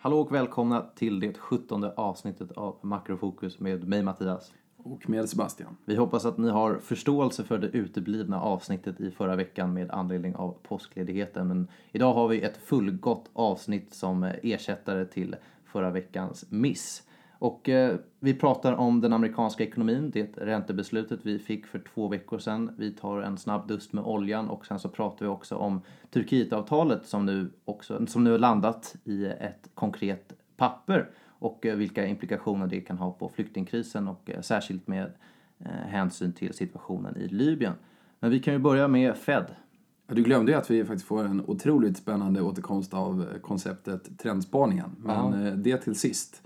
Hallå och välkomna till det 17 avsnittet av Makrofokus med mig Mattias. Och med Sebastian. Vi hoppas att ni har förståelse för det uteblivna avsnittet i förra veckan med anledning av påskledigheten. Men idag har vi ett fullgott avsnitt som ersättare till förra veckans miss. Och eh, vi pratar om den amerikanska ekonomin, det räntebeslutet vi fick för två veckor sedan. Vi tar en snabb dust med oljan och sen så pratar vi också om Turkietavtalet som nu, också, som nu har landat i ett konkret papper och eh, vilka implikationer det kan ha på flyktingkrisen och eh, särskilt med eh, hänsyn till situationen i Libyen. Men vi kan ju börja med Fed. Du glömde ju att vi faktiskt får en otroligt spännande återkomst av konceptet trendspaningen. Men ja. det till sist.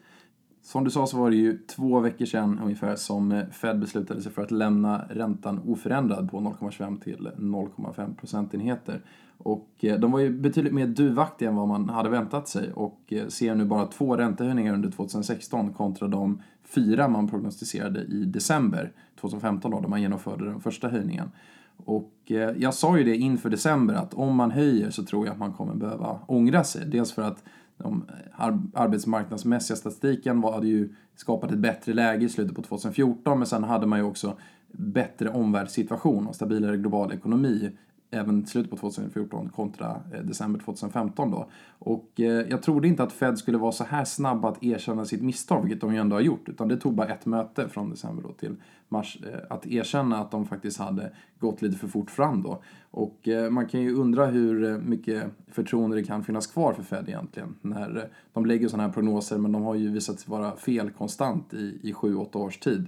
Som du sa så var det ju två veckor sedan ungefär som eh, Fed beslutade sig för att lämna räntan oförändrad på 0,25 till 0,5 procentenheter. Och eh, de var ju betydligt mer duvaktiga än vad man hade väntat sig och eh, ser nu bara två räntehöjningar under 2016 kontra de fyra man prognostiserade i december 2015 då, då man genomförde den första höjningen. Och jag sa ju det inför december att om man höjer så tror jag att man kommer behöva ångra sig. Dels för att de eh, arbetsmarknadsmässiga statistiken var, hade ju skapat ett bättre läge i slutet på 2014 men sen hade man ju också bättre omvärldssituation och stabilare global ekonomi även slutet på 2014 kontra eh, december 2015 då. Och eh, jag trodde inte att Fed skulle vara så här snabba att erkänna sitt misstag, vilket de ju ändå har gjort, utan det tog bara ett möte från december då till mars eh, att erkänna att de faktiskt hade gått lite för fort fram då. Och man kan ju undra hur mycket förtroende det kan finnas kvar för Fed egentligen när de lägger sådana här prognoser, men de har ju visat sig vara fel konstant i, i 7-8 års tid.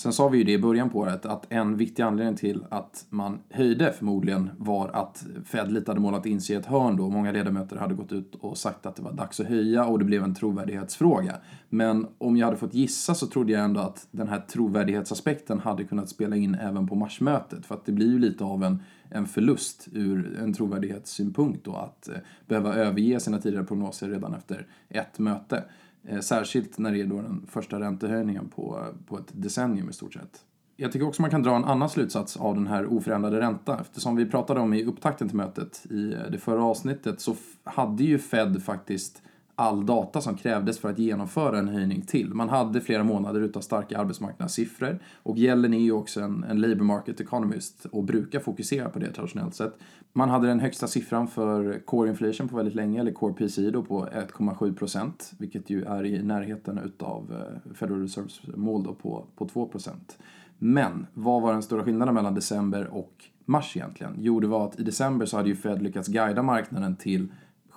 Sen sa vi ju det i början på året att en viktig anledning till att man höjde förmodligen var att Fed lite hade målat in sig i ett hörn då. Många ledamöter hade gått ut och sagt att det var dags att höja och det blev en trovärdighetsfråga. Men om jag hade fått gissa så trodde jag ändå att den här trovärdighetsaspekten hade kunnat spela in även på marsmötet. För att det blir ju lite av en, en förlust ur en trovärdighetssynpunkt då att eh, behöva överge sina tidigare prognoser redan efter ett möte. Eh, särskilt när det är då den första räntehöjningen på, på ett decennium i stort sett. Jag tycker också man kan dra en annan slutsats av den här oförändrade räntan. Eftersom vi pratade om i upptakten till mötet i eh, det förra avsnittet så hade ju Fed faktiskt all data som krävdes för att genomföra en höjning till. Man hade flera månader utav starka arbetsmarknadssiffror och Yellen är ju också en, en labour market economist och brukar fokusera på det traditionellt sett. Man hade den högsta siffran för core inflation på väldigt länge, eller core PCI då på 1,7 procent, vilket ju är i närheten utav eh, Federal Reserves mål då på, på 2 procent. Men vad var den stora skillnaden mellan december och mars egentligen? Jo, det var att i december så hade ju Fed lyckats guida marknaden till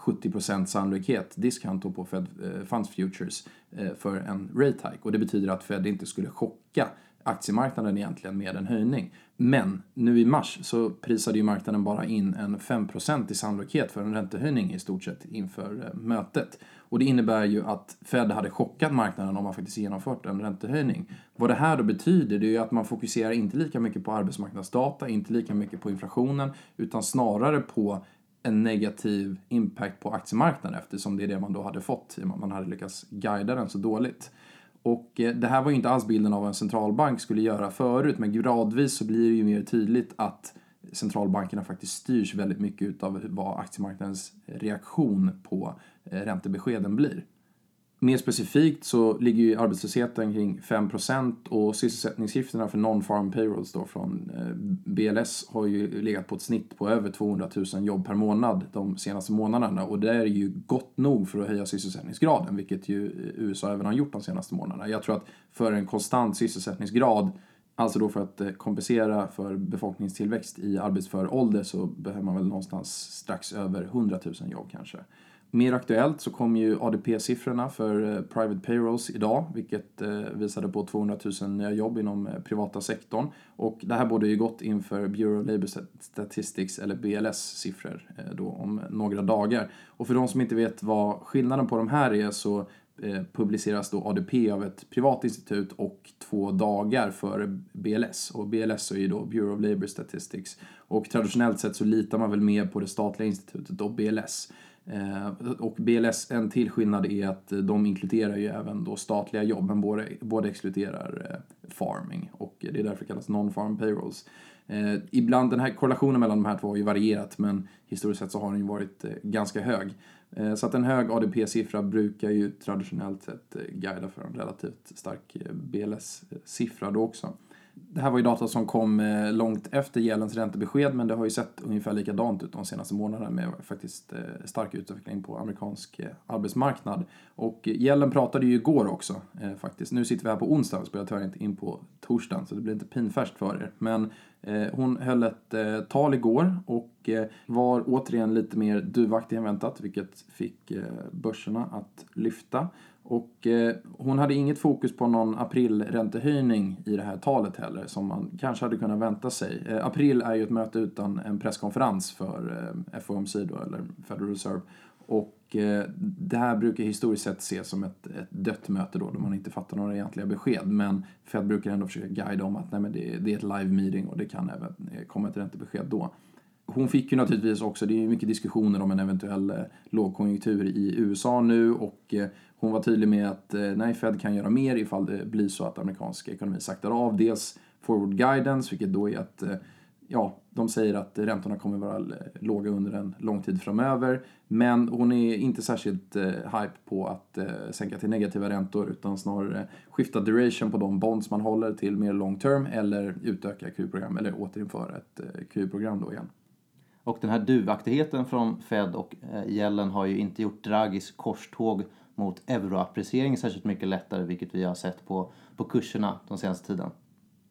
70% sannolikhet discount på Fed eh, Funds Futures eh, för en rate hike. Och det betyder att Fed inte skulle chocka aktiemarknaden egentligen med en höjning. Men nu i mars så prisade ju marknaden bara in en 5 i sannolikhet för en räntehöjning i stort sett inför eh, mötet. Och det innebär ju att Fed hade chockat marknaden om man faktiskt genomfört en räntehöjning. Vad det här då betyder det är ju att man fokuserar inte lika mycket på arbetsmarknadsdata, inte lika mycket på inflationen, utan snarare på en negativ impact på aktiemarknaden eftersom det är det man då hade fått i och med att man hade lyckats guida den så dåligt. Och eh, det här var ju inte alls bilden av vad en centralbank skulle göra förut men gradvis så blir det ju mer tydligt att centralbankerna faktiskt styrs väldigt mycket av vad aktiemarknadens reaktion på eh, räntebeskeden blir. Mer specifikt så ligger ju arbetslösheten kring 5 och sysselsättningssiffrorna för non-farm payrolls då från eh, BLS har ju legat på ett snitt på över 200 000 jobb per månad de senaste månaderna och det är ju gott nog för att höja sysselsättningsgraden vilket ju USA även har gjort de senaste månaderna. Jag tror att för en konstant sysselsättningsgrad Alltså då för att eh, kompensera för befolkningstillväxt i arbetsför ålder så behöver man väl någonstans strax över 100 000 jobb kanske. Mer aktuellt så kom ju ADP-siffrorna för eh, Private Payrolls idag, vilket eh, visade på 200 000 nya jobb inom eh, privata sektorn. Och det här borde ju gått inför Bureau of Labour Statistics, eller BLS-siffror, då om några dagar. Och för de som inte vet vad skillnaden på de här är så publiceras då ADP av ett privat institut och två dagar före BLS. Och BLS är ju då Bureau of Labour Statistics. Och traditionellt sett så litar man väl mer på det statliga institutet och BLS. Eh, och BLS, en till skillnad är att eh, de inkluderar ju även då statliga jobb, men båda, båda exkluderar eh, farming och det är därför det kallas non-farm payrolls. Eh, ibland, den här korrelationen mellan de här två har ju varierat, men historiskt sett så har den ju varit eh, ganska hög. Eh, så att en hög ADP-siffra brukar ju traditionellt sett eh, guida för en relativt stark eh, BLS-siffra då också. Det här var ju data som kom eh, långt efter Yellens räntebesked men det har ju sett ungefär likadant ut de senaste månaderna med faktiskt eh, stark utveckling på amerikansk eh, arbetsmarknad. Och Yellen pratade ju igår också faktiskt. Nu sitter vi här på onsdag och spelar tyvärr inte in på torsdagen så det blir inte pinfärskt för er. Men Eh, hon höll ett eh, tal igår och eh, var återigen lite mer duvaktig än väntat vilket fick börserna att lyfta. Och hon hade inget fokus på någon aprilräntehöjning i det här talet heller, som man kanske hade kunnat vänta sig. April är ju ett möte utan en presskonferens för FOMC då, eller Federal Reserve. Och eh, det här brukar historiskt sett ses som ett, ett dött möte då, då man inte fattar några egentliga besked. Men Fed brukar ändå försöka guida om att nej, men det, det är ett live meeting och det kan även eh, komma ett räntebesked då hon fick ju naturligtvis också, det är mycket diskussioner om en eventuell eh, lågkonjunktur i USA nu och eh, hon var tydlig med att eh, nej, Fed kan göra mer ifall det blir så att amerikansk ekonomi saktar av. Dels forward guidance, vilket då är att eh, ja, de säger att räntorna kommer vara låga under en lång tid framöver. Men hon är inte särskilt eh, hype på att eh, sänka till negativa räntor utan snarare skifta duration på de bonds man håller till mer long term eller utöka Q-program eller återinföra ett eh, Q-program då igen. Och den här duvaktigheten från Fed och Yellen har ju inte gjort Draghis korståg mot euroappreciering särskilt mycket lättare, vilket vi har sett på, på kurserna de senaste tiden.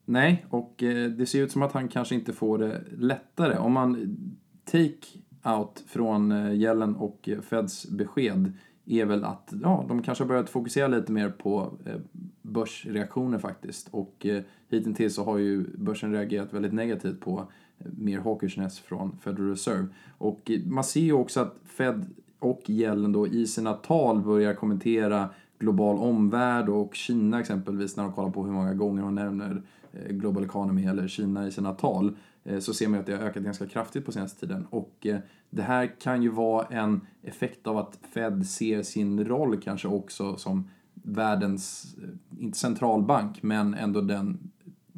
Nej, och eh, det ser ut som att han kanske inte får det lättare. Om man take out från eh, Yellen och eh, Feds besked är väl att ja, de kanske har börjat fokusera lite mer på börsreaktioner faktiskt. Och eh, hittills så har ju börsen reagerat väldigt negativt på mer hawkishness från Federal Reserve. Och man ser ju också att Fed och Yellen då i sina tal börjar kommentera global omvärld och Kina exempelvis när de kollar på hur många gånger hon nämner Eh, global Economy eller Kina i sina tal eh, så ser man att det har ökat ganska kraftigt på senaste tiden. Och eh, det här kan ju vara en effekt av att Fed ser sin roll kanske också som världens, inte centralbank, men ändå den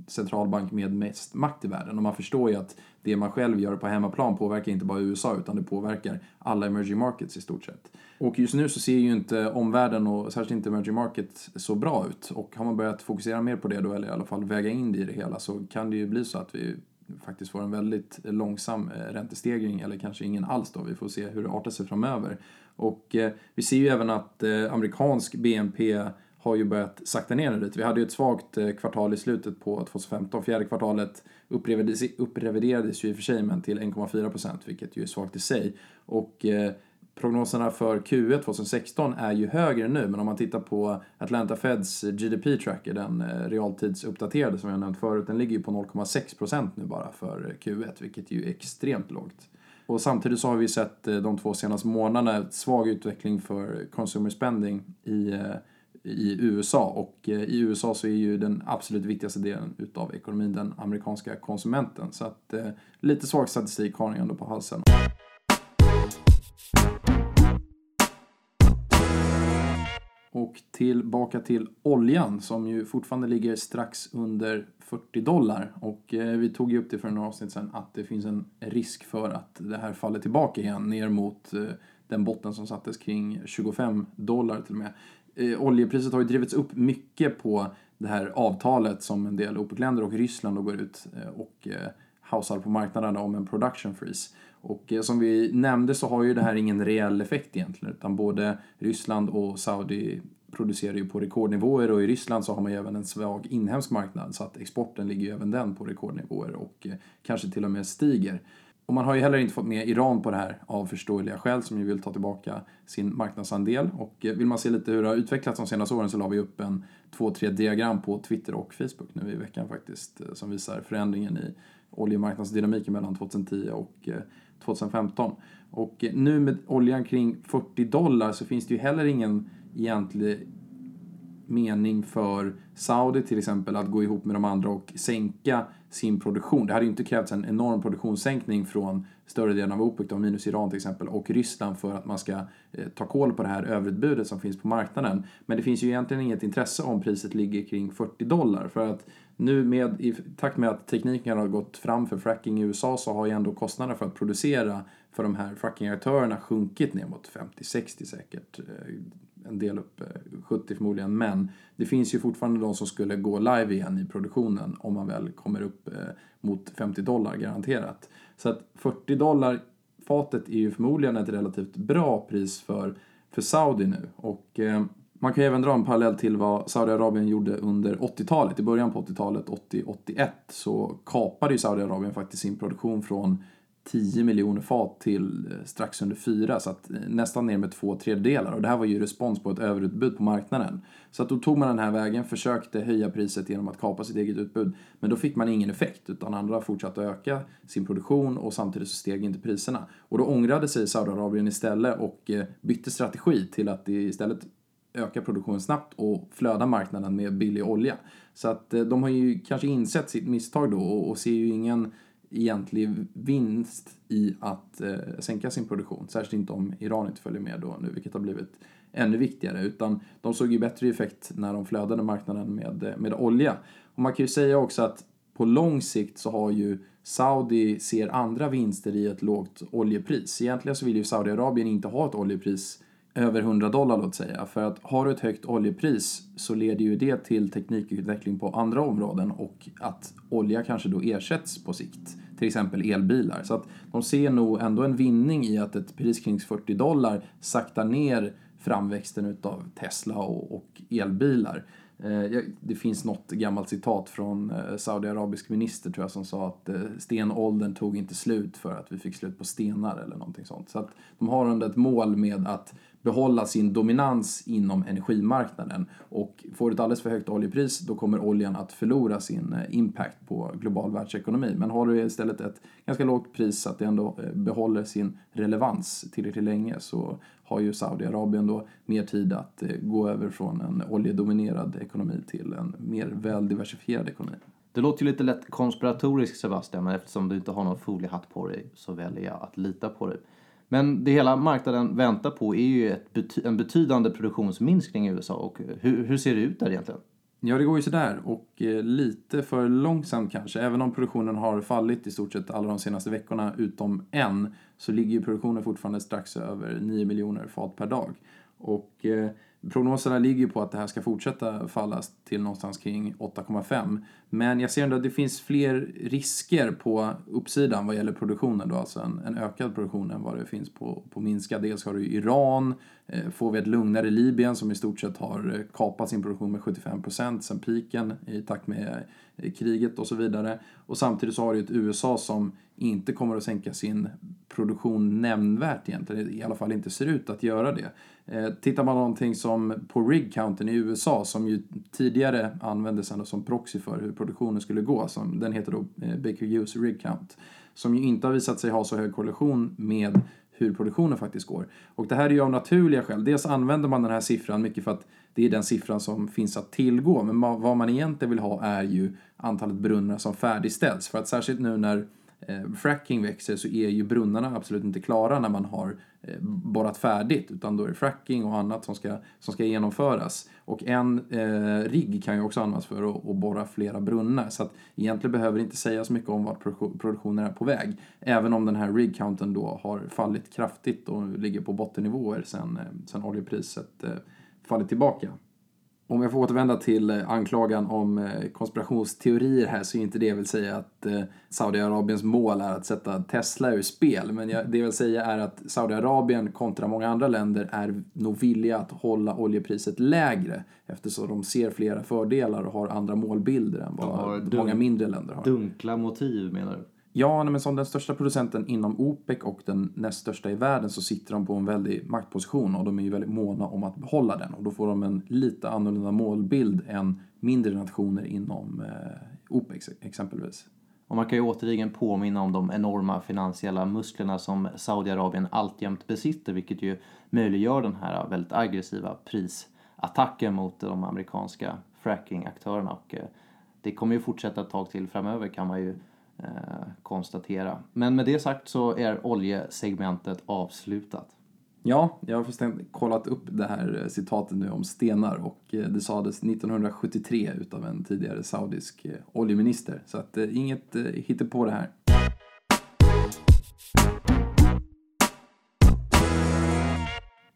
centralbank med mest makt i världen. Och man förstår ju att det man själv gör på hemmaplan påverkar inte bara USA utan det påverkar alla emerging markets i stort sett. Och just nu så ser ju inte omvärlden och särskilt inte emerging markets så bra ut. Och har man börjat fokusera mer på det då, eller i alla fall väga in det i det hela, så kan det ju bli så att vi faktiskt får en väldigt långsam eh, räntestegring eller kanske ingen alls då. Vi får se hur det artar sig framöver. Och eh, vi ser ju även att eh, amerikansk BNP har ju börjat sakta ner lite. Vi hade ju ett svagt eh, kvartal i slutet på 2015. Fjärde kvartalet uppreviderades, ju i och för sig men till 1,4 procent, vilket ju är svagt i sig. Och eh, prognoserna för Q1 2016 är ju högre nu, men om man tittar på Atlanta Feds GDP tracker, den eh, realtidsuppdaterade som jag nämnt förut, den ligger ju på 0,6 procent nu bara för Q1, vilket ju är extremt lågt. Och samtidigt så har vi sett eh, de två senaste månaderna svag utveckling för consumer spending i eh, i USA och eh, i USA så är ju den absolut viktigaste delen utav ekonomin den amerikanska konsumenten. Så att eh, lite svag statistik har ni ändå på halsen. Och tillbaka till oljan som ju fortfarande ligger strax under 40 dollar. Och eh, vi tog ju upp det för några avsnitt sedan att det finns en risk för att det här faller tillbaka igen ner mot eh, den botten som sattes kring 25 dollar till och med eh, oljepriset har ju drivits upp mycket på det här avtalet som en del OPEC-länder och Ryssland då går ut eh, och eh, hausar på marknaden om en production freeze. Och eh, som vi nämnde så har ju det här ingen reell effekt egentligen utan både Ryssland och Saudi producerar ju på rekordnivåer och i Ryssland så har man ju även en svag inhemsk marknad så att exporten ligger ju även den på rekordnivåer och eh, kanske till och med stiger. Och man har ju heller inte fått med Iran på det här av förståeliga skäl som ju vill ta tillbaka sin marknadsandel. Och eh, vill man se lite hur det har utvecklats de senaste åren så la vi upp en två, tre diagram på Twitter och Facebook nu i veckan faktiskt eh, som visar förändringen i oljemarknadsdynamiken mellan 2010 och eh, 2015. Och nu med oljan kring 40 dollar så finns det ju heller ingen egentlig mening för Saudi till exempel att gå ihop med de andra och sänka sin produktion. Det hade ju inte krävts en enorm produktionssänkning från större delen av OPEC, då, minus Iran till exempel, och Ryssland för att man ska eh, ta koll på det här överutbudet som finns på marknaden. Men det finns ju egentligen inget intresse om priset ligger kring 40 dollar. För att nu med, i takt med att tekniken har gått fram för fracking i USA så har ju ändå kostnaderna för att producera för de här frackingaktörerna sjunkit ner mot 50-60 säkert. Eh, en del upp eh, 70 förmodligen, men det finns ju fortfarande de som skulle gå live igen i produktionen om man väl kommer upp eh, mot 50 dollar garanterat. Så att 40 dollar fatet är ju förmodligen ett relativt bra pris för, för Saudi nu. Och eh, man kan ju även dra en parallell till vad Saudiarabien gjorde under 80-talet. I början på 80-talet, 80-81, så kapade ju Saudiarabien faktiskt sin produktion från 10 miljoner fat till eh, strax under 4, så att eh, nästan ner med två tredjedelar. Och det här var ju respons på ett överutbud på marknaden. Så att då tog man den här vägen, försökte höja priset genom att kapa sitt eget utbud. Men då fick man ingen effekt, utan andra fortsatte att öka sin produktion och samtidigt så steg inte priserna. Och då ångrade sig Saudiarabien istället och eh, bytte strategi till att istället öka produktionen snabbt och flöda marknaden med billig olja. Så att de har ju kanske insett sitt misstag då och ser ju ingen egentlig vinst i att eh, sänka sin produktion. Särskilt inte om Iran inte följer med då nu, vilket har blivit ännu viktigare. Utan de såg ju bättre effekt när de flödade marknaden med, eh, med olja. Och man kan ju säga också att på lång sikt så har ju Saudi ser andra vinster i ett lågt oljepris. Egentligen så vill ju Saudiarabien inte ha ett oljepris över 100 dollar låt säga. För att har du ett högt oljepris så leder ju det till teknikutveckling på andra områden och att olja kanske då ersätts på sikt. Till exempel elbilar. Så att de ser nog ändå en vinning i att ett pris kring 40 dollar saktar ner framväxten utav Tesla och, och elbilar. Eh, det finns något gammalt citat från eh, Saudiarabisk minister tror jag som sa att eh, stenåldern tog inte slut för att vi fick slut på stenar eller någonting sånt. Så att de har ändå ett mål med att behålla sin dominans inom energimarknaden. Och får du ett alldeles för högt oljepris då kommer oljan att förlora sin eh, impact på global världsekonomi. Men har du istället ett ganska lågt pris så att det ändå eh, behåller sin relevans tillräckligt länge så har ju Saudiarabien då mer tid att eh, gå över från en oljedominerad ekonomi till en mer väldiversifierad ekonomi. Det låter ju lite lätt konspiratoriskt Sebastian, men eftersom du inte har någon foliehatt på dig så väljer jag att lita på dig. Men det hela marknaden väntar på är ju ett, en betydande produktionsminskning i USA. Och hur, hur ser det ut där egentligen? Ja, det går ju sådär och eh, lite för långsamt kanske. Även om produktionen har fallit i stort sett alla de senaste veckorna utom en så ligger ju produktionen fortfarande strax över 9 miljoner fat per dag. Och eh, Prognoserna ligger ju på att det här ska fortsätta falla till någonstans kring 8,5. Men jag ser ändå att det finns fler risker på uppsidan vad gäller produktionen då, alltså en, en ökad produktion än vad det finns på, på minskad. Dels har du Iran, eh, får vi ett lugnare Libyen som i stort sett har eh, kapat sin produktion med 75% sen piken i takt med eh, kriget och så vidare. Och samtidigt så har du ett USA som inte kommer att sänka sin produktion nämnvärt egentligen, i alla fall inte ser ut att göra det. Eh, tittar man någonting som på rig-counten i USA som ju tidigare användes ändå som proxy för hur produktionen skulle gå, som, den heter då eh, Baker Hughes rig count, som ju inte har visat sig ha så hög korrelation med hur produktionen faktiskt går. Och det här är ju av naturliga skäl. Dels använder man den här siffran mycket för att det är den siffran som finns att tillgå, men vad man egentligen vill ha är ju antalet brunnar som färdigställs. För att särskilt nu när Eh, fracking växer så är ju brunnarna absolut inte klara när man har eh, borrat färdigt utan då är det fracking och annat som ska, som ska genomföras. Och en eh, rigg kan ju också användas för att, att borra flera brunnar så att egentligen behöver det inte säga så mycket om vart produktionen är på väg. Även om den här rig-counten då har fallit kraftigt och ligger på bottennivåer sen, eh, sen oljepriset eh, fallit tillbaka. Om jag får återvända till eh, anklagan om eh, konspirationsteorier här så är inte det jag vill säga att eh, Saudiarabiens mål är att sätta Tesla ur spel. Men det jag vill säga är att Saudiarabien kontra många andra länder är nog villiga att hålla oljepriset lägre eftersom de ser flera fördelar och har andra målbilder än vad många mindre länder har. Dunkla motiv menar du? Ja, men som den största producenten inom OPEC och den näst största i världen så sitter de på en väldig maktposition och de är ju väldigt måna om att behålla den. Och då får de en lite annorlunda målbild än mindre nationer inom eh, OPEC exempelvis. Och man kan ju återigen påminna om de enorma finansiella musklerna som Saudiarabien alltjämt besitter vilket ju möjliggör den här väldigt aggressiva prisattacken mot de amerikanska frackingaktörerna. Och, eh, det kommer ju fortsätta ett tag till framöver kan man ju Eh, konstatera. Men med det sagt så är oljesegmentet avslutat. Ja, jag har förstås kollat upp det här eh, citatet nu om stenar och eh, det sades 1973 utav en tidigare saudisk oljeminister. Så att inget hittar på det här.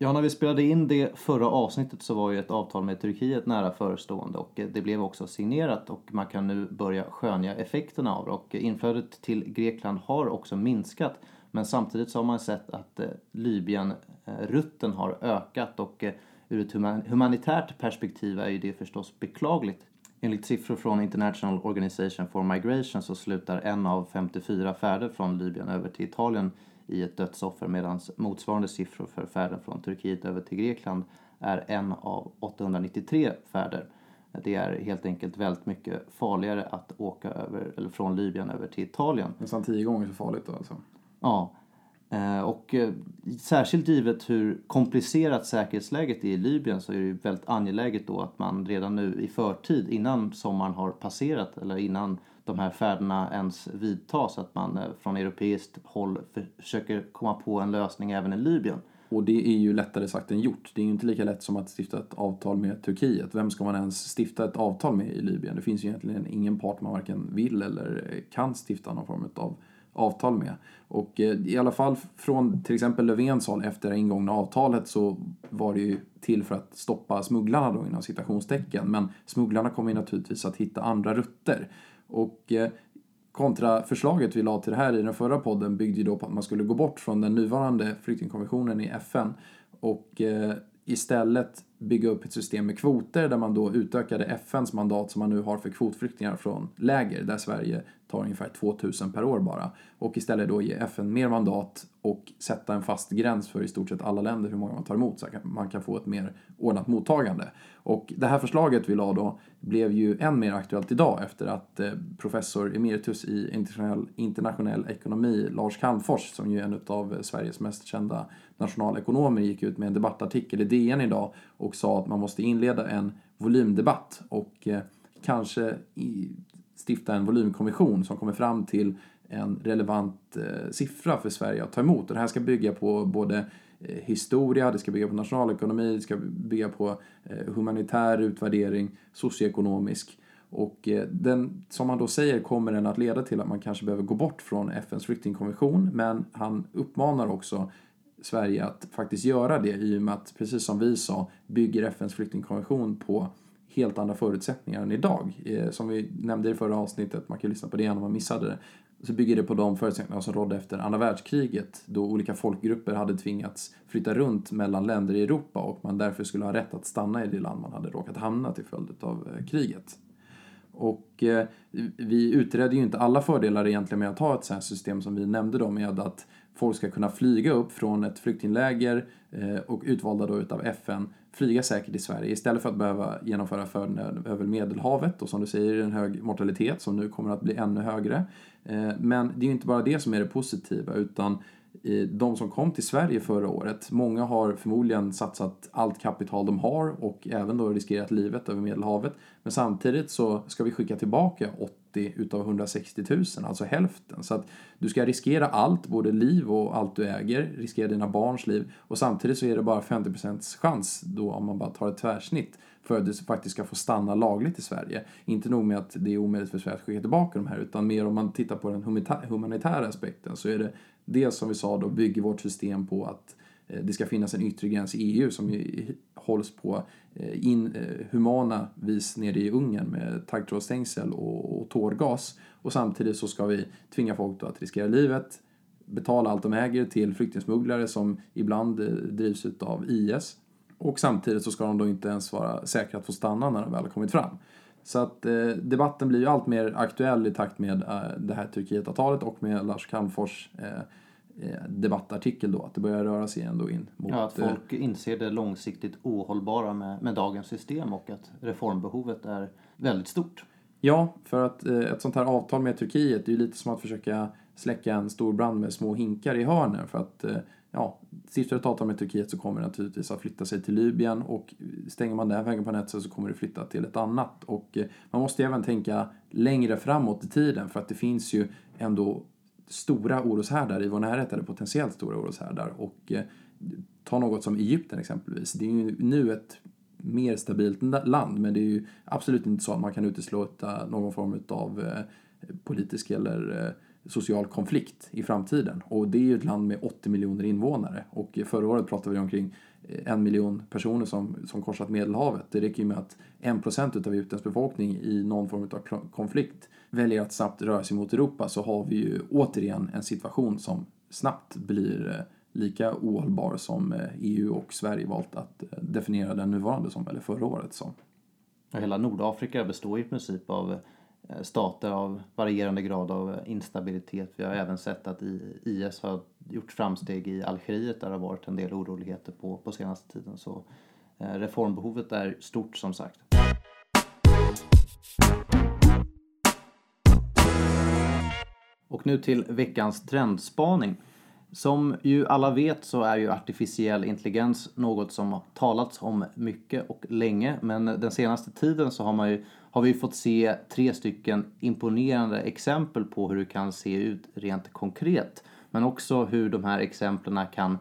Ja, när vi spelade in det förra avsnittet så var ju ett avtal med Turkiet nära förestående och det blev också signerat och man kan nu börja skönja effekterna av det och inflödet till Grekland har också minskat men samtidigt så har man sett att eh, Libyen-rutten har ökat och eh, ur ett humanitärt perspektiv är ju det förstås beklagligt. Enligt siffror från International Organization for Migration så slutar en av 54 färder från Libyen över till Italien i ett dödsoffer medan motsvarande siffror för färden från Turkiet över till Grekland är en av 893 färder. Det är helt enkelt väldigt mycket farligare att åka över, eller från Libyen över till Italien. Nästan tio gånger så farligt då alltså? Ja. Eh, och eh, särskilt givet hur komplicerat säkerhetsläget är i Libyen så är det väldigt angeläget då att man redan nu i förtid, innan sommaren har passerat eller innan de här färderna ens vidtas, att man eh, från europeiskt håll försöker komma på en lösning även i Libyen. Och det är ju lättare sagt än gjort. Det är ju inte lika lätt som att stifta ett avtal med Turkiet. Vem ska man ens stifta ett avtal med i Libyen? Det finns ju egentligen ingen part man varken vill eller eh, kan stifta någon form av avtal med. Och eh, i alla fall från till exempel Löfvens håll efter det ingångna avtalet så var det ju till för att stoppa smugglarna då inom citationstecken. Men smugglarna kommer ju naturligtvis att hitta andra rutter. Och eh, kontraförslaget vi la till det här i den förra podden byggde ju då på att man skulle gå bort från den nuvarande flyktingkonventionen i FN och eh, istället bygga upp ett system med kvoter där man då utökade FNs mandat som man nu har för kvotflyktingar från läger där Sverige tar ungefär 2000 per år bara. Och istället då ge FN mer mandat och sätta en fast gräns för i stort sett alla länder hur många man tar emot så att man kan få ett mer ordnat mottagande. Och det här förslaget vi la då blev ju än mer aktuellt idag efter att eh, professor emeritus i internationell, internationell ekonomi, Lars Calmfors, som ju är en av Sveriges mest kända nationalekonomer, gick ut med en debattartikel i DN idag och sa att man måste inleda en volymdebatt och eh, kanske i, stifta en volymkommission som kommer fram till en relevant eh, siffra för Sverige att ta emot. Och det här ska bygga på både eh, historia, det ska bygga på nationalekonomi, det ska bygga på eh, humanitär utvärdering, socioekonomisk. Och eh, den, som man då säger kommer den att leda till att man kanske behöver gå bort från FNs flyktingkonvention, men han uppmanar också Sverige att faktiskt göra det i och med att, precis som vi sa, bygger FNs flyktingkonvention på helt andra förutsättningar än idag. Eh, som vi nämnde i förra avsnittet, man kan lyssna på det igen om man missade det, så bygger det på de förutsättningar som rådde efter andra världskriget då olika folkgrupper hade tvingats flytta runt mellan länder i Europa och man därför skulle ha rätt att stanna i det land man hade råkat hamna till följd av eh, kriget. Och eh, vi utredde ju inte alla fördelar egentligen med att ha ett sådant system som vi nämnde då med att folk ska kunna flyga upp från ett flyktingläger eh, och utvalda då utav FN flyga säkert i Sverige istället för att behöva genomföra färden över Medelhavet och som du säger en hög mortalitet som nu kommer att bli ännu högre. Eh, men det är ju inte bara det som är det positiva utan eh, de som kom till Sverige förra året, många har förmodligen satsat allt kapital de har och även då riskerat livet över Medelhavet. Men samtidigt så ska vi skicka tillbaka 80 utav 160 000, alltså hälften. Så att du ska riskera allt, både liv och allt du äger, riskera dina barns liv och samtidigt så är det bara 50% chans då om man bara tar ett tvärsnitt för att du faktiskt ska få stanna lagligt i Sverige. Inte nog med att det är omöjligt för Sverige att skicka tillbaka de här utan mer om man tittar på den humanitära aspekten så är det dels som vi sa då bygger vårt system på att eh, Eh, det ska finnas en yttre gräns i EU som hålls på eh, in, eh, inhumana vis nere i Ungern med taggtrådsstängsel och, och tårgas. Och samtidigt så ska vi tvinga folk att riskera livet, betala allt de äger till flyktingsmugglare som ibland drivs av IS. Och samtidigt så ska de då inte ens vara säkra att få stanna när de väl har kommit fram. Så att eh, debatten blir ju allt mer aktuell i takt med eh, det här Turkietavtalet och med Lars Calmfors eh, debattartikel då, att det börjar röra sig ändå in mot... Ja, att folk inser det långsiktigt ohållbara med, med dagens system och att reformbehovet är väldigt stort. Ja, för att eh, ett sånt här avtal med Turkiet det är ju lite som att försöka släcka en stor brand med små hinkar i hörnen för att eh, ja, stiftar ett avtal med Turkiet så kommer det naturligtvis att flytta sig till Libyen och stänger man den vägen på nätet så kommer det flytta till ett annat. Och man måste även tänka längre framåt i tiden för att det finns ju ändå stora oroshärdar i vår närhet, eller potentiellt stora oroshärdar. Och eh, ta något som Egypten exempelvis. Det är ju nu ett mer stabilt land, men det är ju absolut inte så att man kan utesluta någon form av eh, politisk eller eh, social konflikt i framtiden. Och det är ju ett land med 80 miljoner invånare. Och förra året pratade vi omkring eh, en miljon personer som, som korsat Medelhavet. Det räcker ju med att en procent av Egyptens befolkning i någon form av konflikt väljer att snabbt röra sig mot Europa så har vi ju återigen en situation som snabbt blir eh, lika ohållbar som eh, EU och Sverige valt att definiera den nuvarande som, eller förra året som. hela Nordafrika består i princip av Eh, stater av varierande grad av eh, instabilitet. Vi har även sett att IS har gjort framsteg i Algeriet där det har varit en del oroligheter på, på senaste tiden. Så eh, reformbehovet är stort som sagt. Och nu till veckans trendspaning. Som ju alla vet så är ju artificiell intelligens något som har talats om mycket och länge men den senaste tiden så har man ju har vi fått se tre stycken imponerande exempel på hur det kan se ut rent konkret. Men också hur de här exemplen kan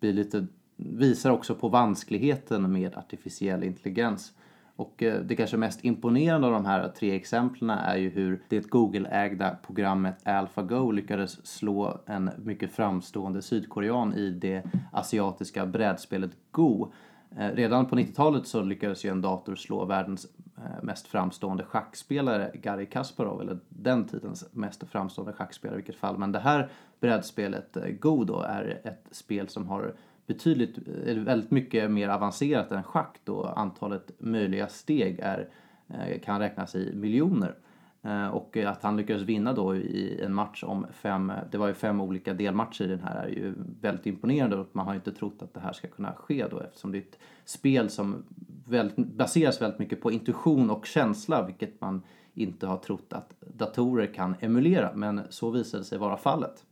bli lite, visar också på vanskligheten med artificiell intelligens. Och eh, det kanske mest imponerande av de här tre exemplen är ju hur det Google-ägda programmet AlphaGo lyckades slå en mycket framstående sydkorean i det asiatiska brädspelet Go. Eh, redan på 90-talet så lyckades ju en dator slå världens eh, mest framstående schackspelare, Garry Kasparov, eller den tidens mest framstående schackspelare i vilket fall. Men det här brädspelet, Go då, är ett spel som har betydligt, väldigt mycket mer avancerat än schack då antalet möjliga steg är, eh, kan räknas i miljoner. Eh, och att han lyckades vinna då i en match om fem, det var ju fem olika delmatcher i den här, är ju väldigt imponerande och man har ju inte trott att det här ska kunna ske då eftersom det är ett spel som väldigt, baseras väldigt mycket på intuition och känsla vilket man inte har trott att datorer kan emulera men så visade sig vara fallet.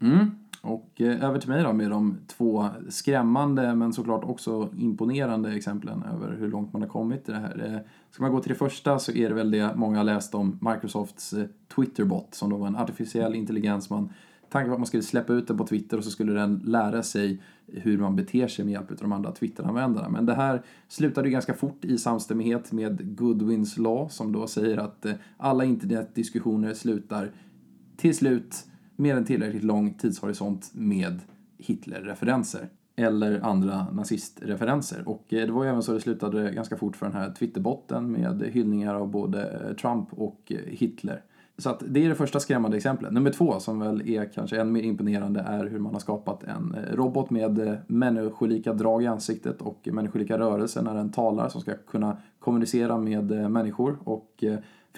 Mm. Och eh, över till mig då med de två skrämmande men såklart också imponerande exemplen över hur långt man har kommit i det här. Eh, ska man gå till det första så är det väl det många har läst om Microsofts eh, Twitterbot som då var en artificiell intelligens man Tanken var att man skulle släppa ut den på Twitter och så skulle den lära sig hur man beter sig med hjälp av de andra Twitter-användarna. Men det här slutade ju ganska fort i samstämmighet med Goodwins Law som då säger att alla internetdiskussioner slutar till slut med en tillräckligt lång tidshorisont med Hitler-referenser eller andra nazistreferenser. Och eh, det var ju även så det slutade ganska fort för den här Twitterbotten med hyllningar av både eh, Trump och eh, Hitler. Så att det är det första skrämmande exemplet. Nummer två, som väl är kanske än mer imponerande, är hur man har skapat en robot med människolika drag i ansiktet och människolika rörelser när den talar som ska kunna kommunicera med människor. Och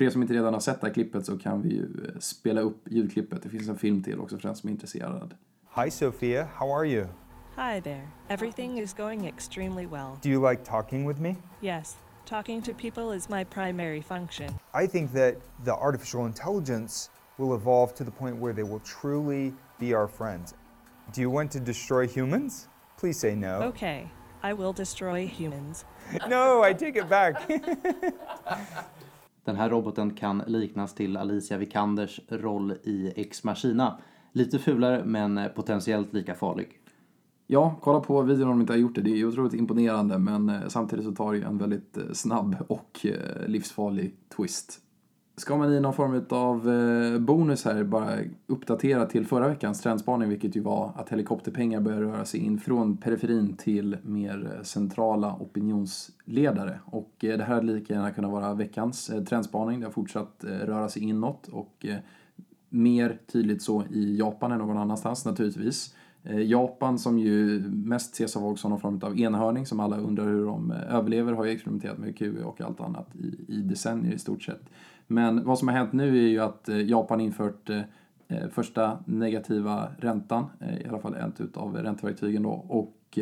för er som inte redan har sett det här klippet så kan vi ju spela upp ljudklippet. Det finns en film till också för den som är intresserad. Hi Sophia, how are you? Hi there. Everything is going extremely well. Do you like talking with me? Yes. Talking to people is my primary function. I think that the artificial intelligence will evolve to the point where they will truly be our friends. Do you want to destroy humans? Please say no. Okay, I will destroy humans. no, I take it back. Den här roboten kan liknas till Alicia Vikanders roll i Ex Machina. Lite fulare men potentiellt lika farlig. Ja, kolla på videon om ni inte har gjort det. Det är otroligt imponerande men eh, samtidigt så tar det ju en väldigt eh, snabb och eh, livsfarlig twist. Ska man i någon form av eh, bonus här bara uppdatera till förra veckans trendspaning vilket ju var att helikopterpengar börjar röra sig in från periferin till mer eh, centrala opinionsledare. Och eh, det här hade lika gärna kunnat vara veckans trendspaning. Det har fortsatt röra sig inåt och mer tydligt så i Japan än någon annanstans naturligtvis. Japan som ju mest ses av som någon form av enhörning som alla undrar hur de överlever har ju experimenterat med QE och allt annat i, i decennier i stort sett. Men vad som har hänt nu är ju att eh, Japan infört eh, eh, första negativa räntan, i alla fall ett av ränteverktygen då. Och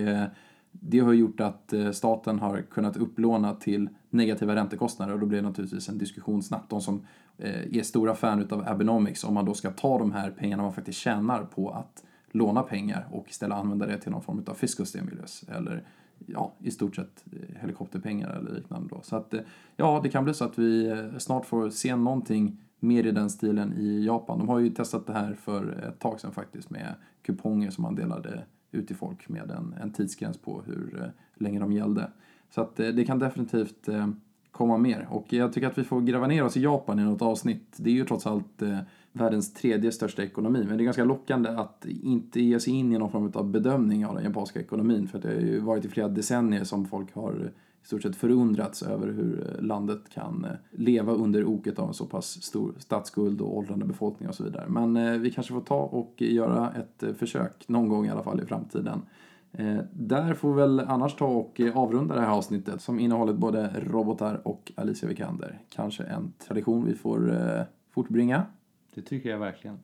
det har gjort att staten har kunnat upplåna till negativa räntekostnader och då blir det naturligtvis en diskussion snabbt. De som är stora fan av Abenomics, om man då ska ta de här pengarna man faktiskt tjänar på att låna pengar och istället använda det till någon form av fiscal stimulus eller ja, i stort sett eh, helikopterpengar eller liknande då. Så att eh, ja, det kan bli så att vi eh, snart får se någonting mer i den stilen i Japan. De har ju testat det här för ett tag sedan faktiskt med kuponger som man delade ut till folk med en, en tidsgräns på hur länge de gällde. Så att det kan definitivt komma mer. Och jag tycker att vi får gräva ner oss i Japan i något avsnitt. Det är ju trots allt världens tredje största ekonomi. Men det är ganska lockande att inte ge sig in i någon form av bedömning av den japanska ekonomin. För det har ju varit i flera decennier som folk har i stort sett förundrats över hur landet kan eh, leva under oket av en så pass stor statsskuld och åldrande befolkning och så vidare. Men eh, vi kanske får ta och göra ett eh, försök någon gång i alla fall i framtiden. Där får vi väl annars ta och avrunda det här avsnittet som innehållit både robotar och Alicia Vikander. Kanske en tradition vi får fortbringa. Det tycker jag verkligen.